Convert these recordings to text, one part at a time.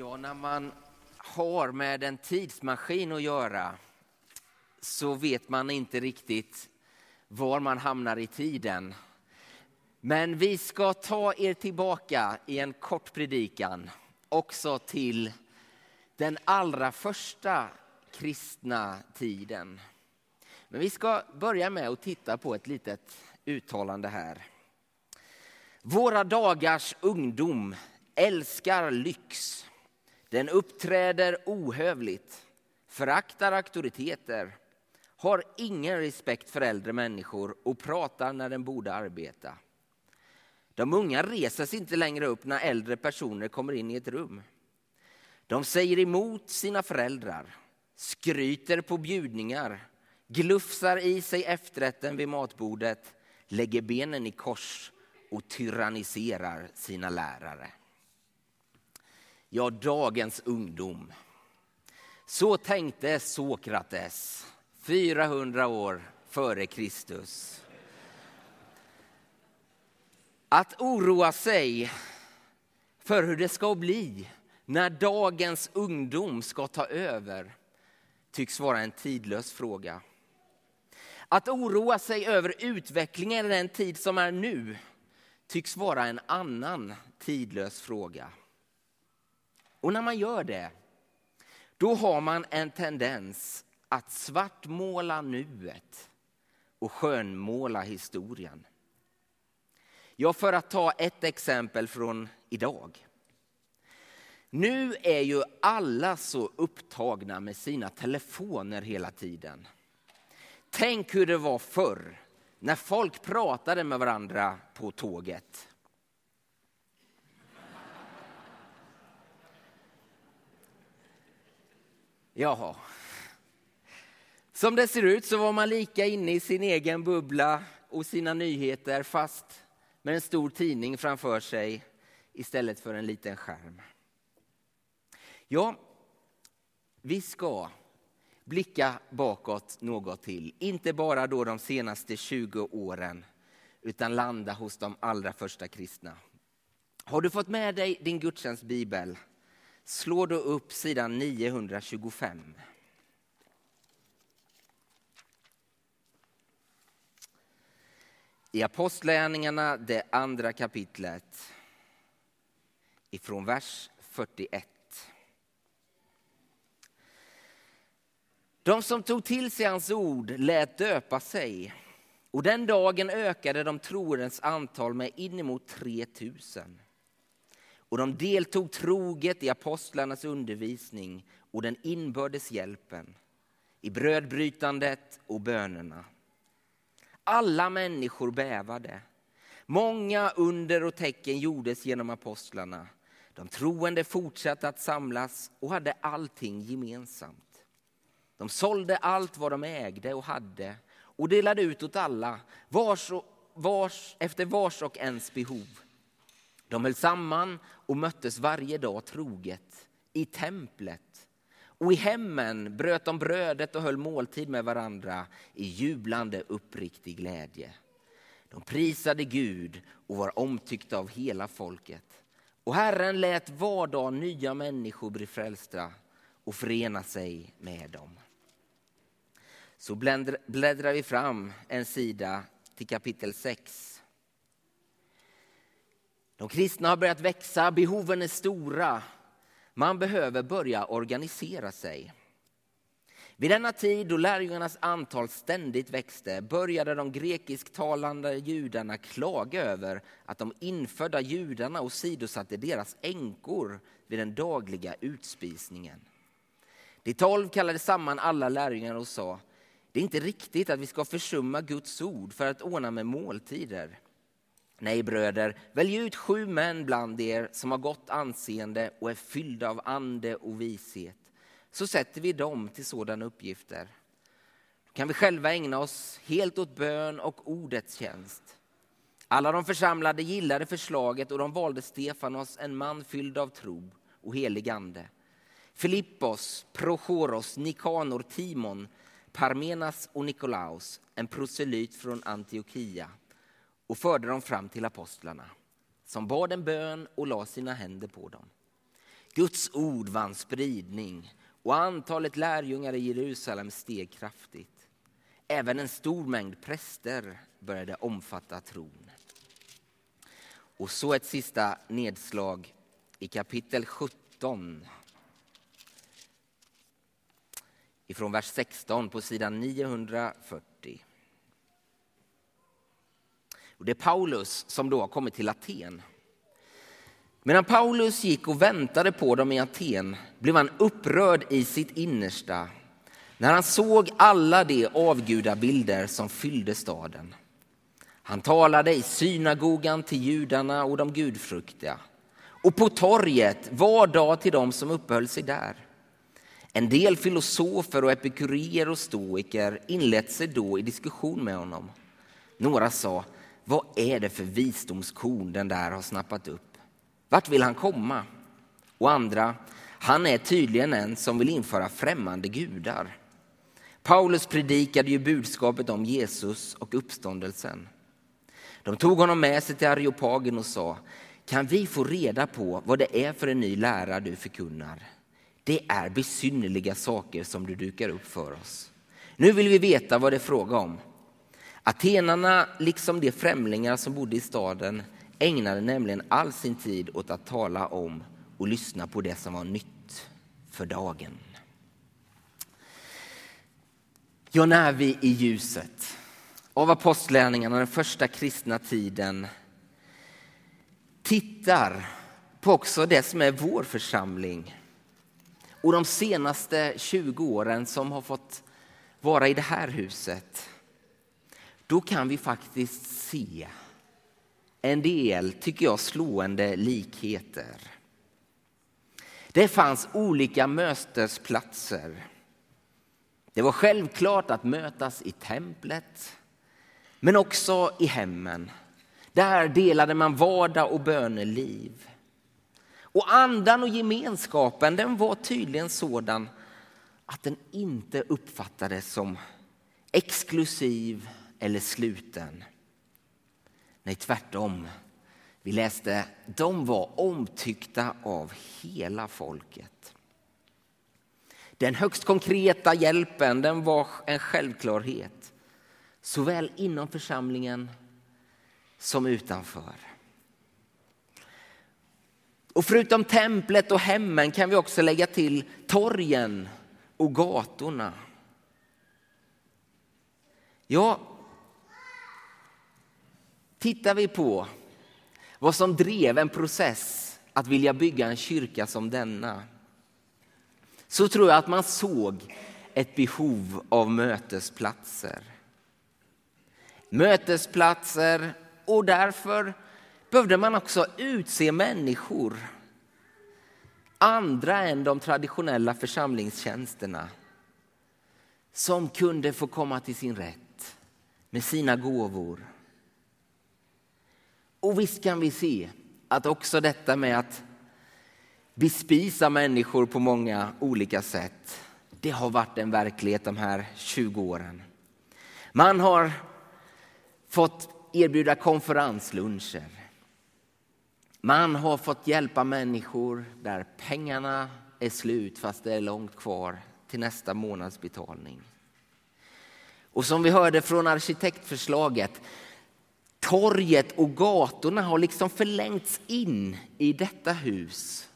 Ja, när man har med en tidsmaskin att göra så vet man inte riktigt var man hamnar i tiden. Men vi ska ta er tillbaka i en kort predikan också till den allra första kristna tiden. Men vi ska börja med att titta på ett litet uttalande här. Våra dagars ungdom älskar lyx. Den uppträder ohövligt, föraktar auktoriteter, har ingen respekt för äldre människor och pratar när den borde arbeta. De unga reser sig inte längre upp när äldre personer kommer in i ett rum. De säger emot sina föräldrar, skryter på bjudningar, glufsar i sig efterrätten vid matbordet, lägger benen i kors och tyranniserar sina lärare. Ja, dagens ungdom. Så tänkte Sokrates 400 år före Kristus. Att oroa sig för hur det ska bli när dagens ungdom ska ta över tycks vara en tidlös fråga. Att oroa sig över utvecklingen i den tid som är nu tycks vara en annan tidlös fråga. Och när man gör det, då har man en tendens att svartmåla nuet och skönmåla historien. Ja, för att ta ett exempel från idag. Nu är ju alla så upptagna med sina telefoner hela tiden. Tänk hur det var förr när folk pratade med varandra på tåget. Jaha. Som det ser ut så var man lika inne i sin egen bubbla och sina nyheter fast med en stor tidning framför sig istället för en liten skärm. Ja, vi ska blicka bakåt något till. Inte bara då de senaste 20 åren utan landa hos de allra första kristna. Har du fått med dig din gudstjänstbibel slå då upp sidan 925. I Apostlagärningarna, det andra kapitlet, ifrån vers 41. De som tog till sig hans ord lät döpa sig och den dagen ökade de troendes antal med inemot 3000. Och de deltog troget i apostlarnas undervisning och den inbördes hjälpen, i brödbrytandet och bönerna. Alla människor bävade. Många under och tecken gjordes genom apostlarna. De troende fortsatte att samlas och hade allting gemensamt. De sålde allt vad de ägde och hade och delade ut åt alla vars, och, vars, efter vars och ens behov. De höll samman och möttes varje dag troget i templet. Och i hemmen bröt de brödet och höll måltid med varandra i jublande uppriktig glädje. De prisade Gud och var omtyckta av hela folket. Och Herren lät var dag nya människor bli frälsta och förena sig med dem. Så bläddrar vi fram en sida till kapitel 6 de kristna har börjat växa, behoven är stora. Man behöver börja organisera sig. Vid denna tid då lärjungarnas antal ständigt växte började de grekisktalande judarna klaga över att de infödda judarna åsidosatte deras änkor vid den dagliga utspisningen. De tolv kallade samman alla lärjungar och sa det är inte riktigt att vi ska försumma Guds ord för att ordna med måltider. Nej, bröder, välj ut sju män bland er som har gott anseende och är fyllda av ande och vishet. Så sätter vi dem till sådana uppgifter. Då kan vi själva ägna oss helt åt bön och ordets tjänst. Alla de församlade gillade förslaget och de valde Stefanos, en man fylld av tro och helig ande. Filippos, Prochoros, Nikanor, Timon, Parmenas och Nikolaus, en proselyt från Antiochia och förde dem fram till apostlarna som bad en bön och la sina händer på dem. Guds ord vann spridning och antalet lärjungar i Jerusalem steg kraftigt. Även en stor mängd präster började omfatta tron. Och så ett sista nedslag i kapitel 17. Ifrån vers 16 på sidan 940. Och det är Paulus som då har kommit till Aten. Medan Paulus gick och väntade på dem i Aten blev han upprörd i sitt innersta när han såg alla de avgudabilder som fyllde staden. Han talade i synagogan till judarna och de gudfruktiga och på torget var dag till dem som uppehöll sig där. En del filosofer och epikureer och stoiker inlät sig då i diskussion med honom. Några sa, vad är det för visdomskorn den där har snappat upp? Vart vill han komma? Och andra, han är tydligen en som vill införa främmande gudar. Paulus predikade ju budskapet om Jesus och uppståndelsen. De tog honom med sig till Areopagen och sa, kan vi få reda på vad det är för en ny lära du förkunnar? Det är besynnerliga saker som du dukar upp för oss. Nu vill vi veta vad det är fråga om. Atenarna, liksom de främlingar som bodde i staden, ägnade nämligen all sin tid åt att tala om och lyssna på det som var nytt för dagen. Ja, när vi i ljuset av apostlärningarna, den första kristna tiden, tittar på också det som är vår församling och de senaste 20 åren som har fått vara i det här huset, då kan vi faktiskt se en del, tycker jag, slående likheter. Det fanns olika mötesplatser. Det var självklart att mötas i templet, men också i hemmen. Där delade man vardag och böneliv. Och andan och gemenskapen den var tydligen sådan att den inte uppfattades som exklusiv eller sluten. Nej, tvärtom. Vi läste de var omtyckta av hela folket. Den högst konkreta hjälpen den var en självklarhet såväl inom församlingen som utanför. Och förutom templet och hemmen kan vi också lägga till torgen och gatorna. Ja, tittar vi på vad som drev en process att vilja bygga en kyrka som denna så tror jag att man såg ett behov av mötesplatser. Mötesplatser och därför behövde man också utse människor andra än de traditionella församlingstjänsterna som kunde få komma till sin rätt med sina gåvor. Och visst kan vi se att också detta med att bespisa människor på många olika sätt, det har varit en verklighet de här 20 åren. Man har fått erbjuda konferensluncher. Man har fått hjälpa människor där pengarna är slut fast det är långt kvar till nästa månads betalning. Och som vi hörde från arkitektförslaget, torget och gatorna har liksom förlängts in i detta hus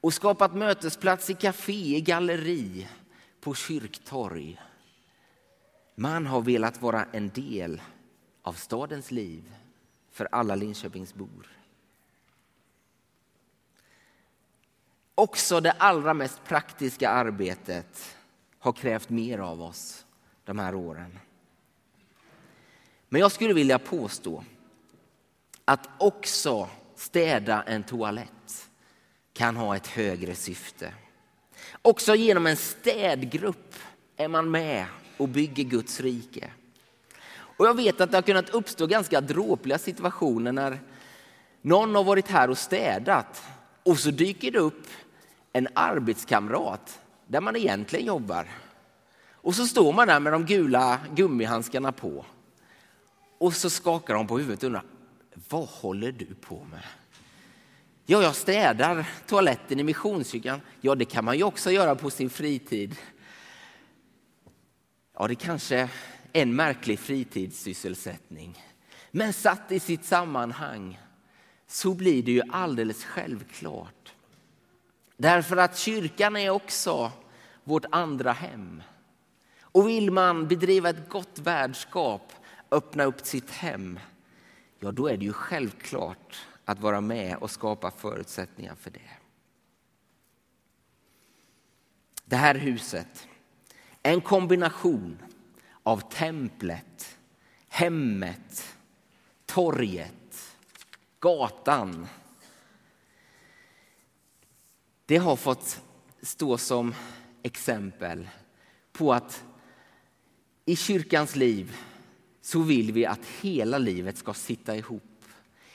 och skapat mötesplats i café, i galleri, på kyrktorg. Man har velat vara en del av stadens liv för alla Linköpingsbor. Också det allra mest praktiska arbetet har krävt mer av oss de här åren. Men jag skulle vilja påstå att också städa en toalett kan ha ett högre syfte. Också genom en städgrupp är man med och bygger Guds rike. Och jag vet att det har kunnat uppstå ganska dråpliga situationer när någon har varit här och städat och så dyker det upp en arbetskamrat där man egentligen jobbar. Och så står man där med de gula gummihandskarna på. Och så skakar hon på huvudet och undrar, vad håller du på med? Ja, jag städar toaletten i Missionskyrkan. Ja, det kan man ju också göra på sin fritid. Ja, det kanske är en märklig fritidssysselsättning. Men satt i sitt sammanhang så blir det ju alldeles självklart. Därför att kyrkan är också vårt andra hem. Och vill man bedriva ett gott värdskap, öppna upp sitt hem, ja då är det ju självklart att vara med och skapa förutsättningar för det. Det här huset är en kombination av templet, hemmet, torget, gatan. Det har fått stå som exempel på att i kyrkans liv så vill vi att hela livet ska sitta ihop.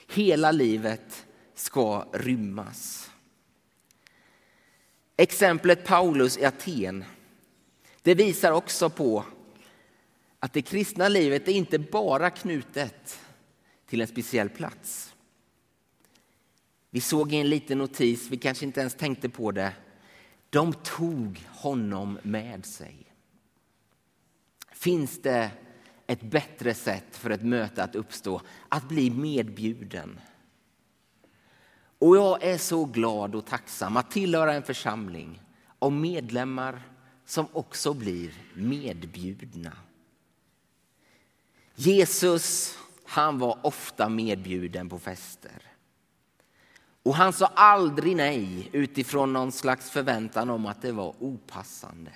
Hela livet ska rymmas. Exemplet Paulus i Aten det visar också på att det kristna livet är inte bara knutet till en speciell plats. Vi såg i en liten notis, vi kanske inte ens tänkte på det. De tog honom med sig. Finns det ett bättre sätt för ett möte att uppstå, att bli medbjuden. Och jag är så glad och tacksam att tillhöra en församling av medlemmar som också blir medbjudna. Jesus, han var ofta medbjuden på fester. Och han sa aldrig nej utifrån någon slags förväntan om att det var opassande.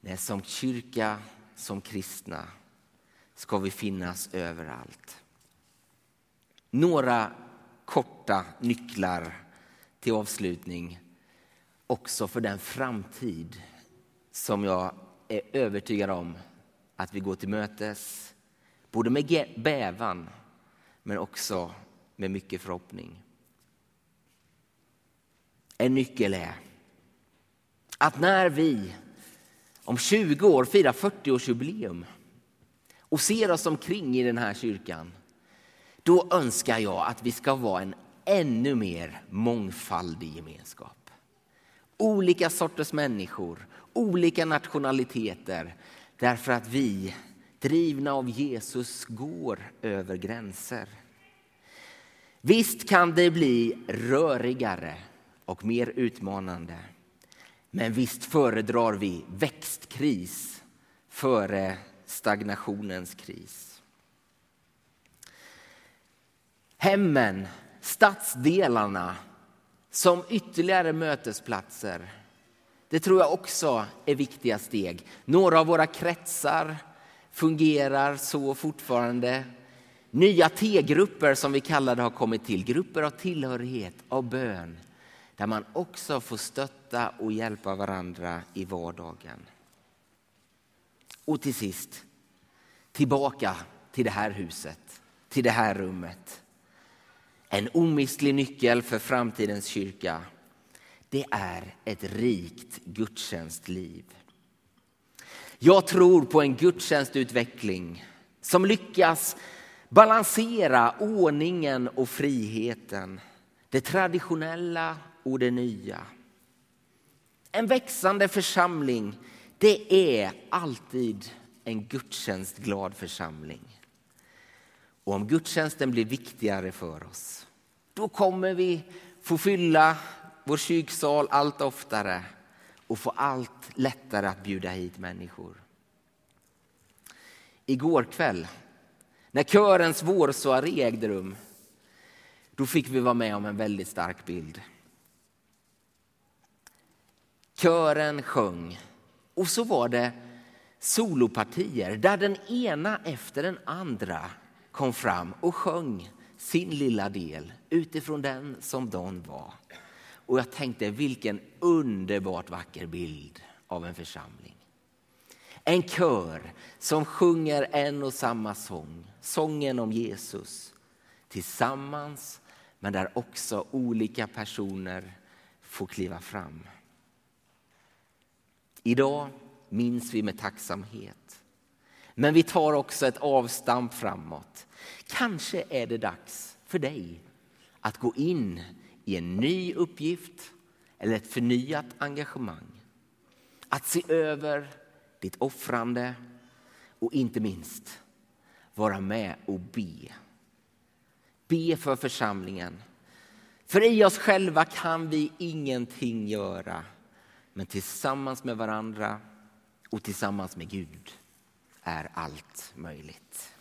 Nej, som kyrka som kristna ska vi finnas överallt. Några korta nycklar till avslutning också för den framtid som jag är övertygad om att vi går till mötes. Både med bävan men också med mycket förhoppning. En nyckel är att när vi om 20 år firar 40-årsjubileum och ser oss omkring i den här kyrkan, då önskar jag att vi ska vara en ännu mer mångfaldig gemenskap. Olika sorters människor, olika nationaliteter, därför att vi, drivna av Jesus, går över gränser. Visst kan det bli rörigare och mer utmanande. Men visst föredrar vi växtkris före stagnationens kris. Hemmen, stadsdelarna som ytterligare mötesplatser. Det tror jag också är viktiga steg. Några av våra kretsar fungerar så fortfarande. Nya T-grupper som vi kallar det har kommit till. Grupper av tillhörighet, av bön där man också får stötta och hjälpa varandra i vardagen. Och till sist, tillbaka till det här huset, till det här rummet. En omistlig nyckel för framtidens kyrka, det är ett rikt gudstjänstliv. Jag tror på en gudstjänstutveckling som lyckas balansera ordningen och friheten. Det traditionella och det nya. En växande församling, det är alltid en gudstjänstglad församling. Och om gudstjänsten blir viktigare för oss, då kommer vi få fylla vår kyrksal allt oftare och få allt lättare att bjuda hit människor. Igår kväll, när körens vårsoaré ägde rum, då fick vi vara med om en väldigt stark bild. Kören sjöng och så var det solopartier där den ena efter den andra kom fram och sjöng sin lilla del utifrån den som de var. Och jag tänkte vilken underbart vacker bild av en församling. En kör som sjunger en och samma sång, sången om Jesus tillsammans men där också olika personer får kliva fram. Idag minns vi med tacksamhet. Men vi tar också ett avstamp framåt. Kanske är det dags för dig att gå in i en ny uppgift eller ett förnyat engagemang. Att se över ditt offrande och inte minst vara med och be. Be för församlingen. För i oss själva kan vi ingenting göra. Men tillsammans med varandra och tillsammans med Gud är allt möjligt.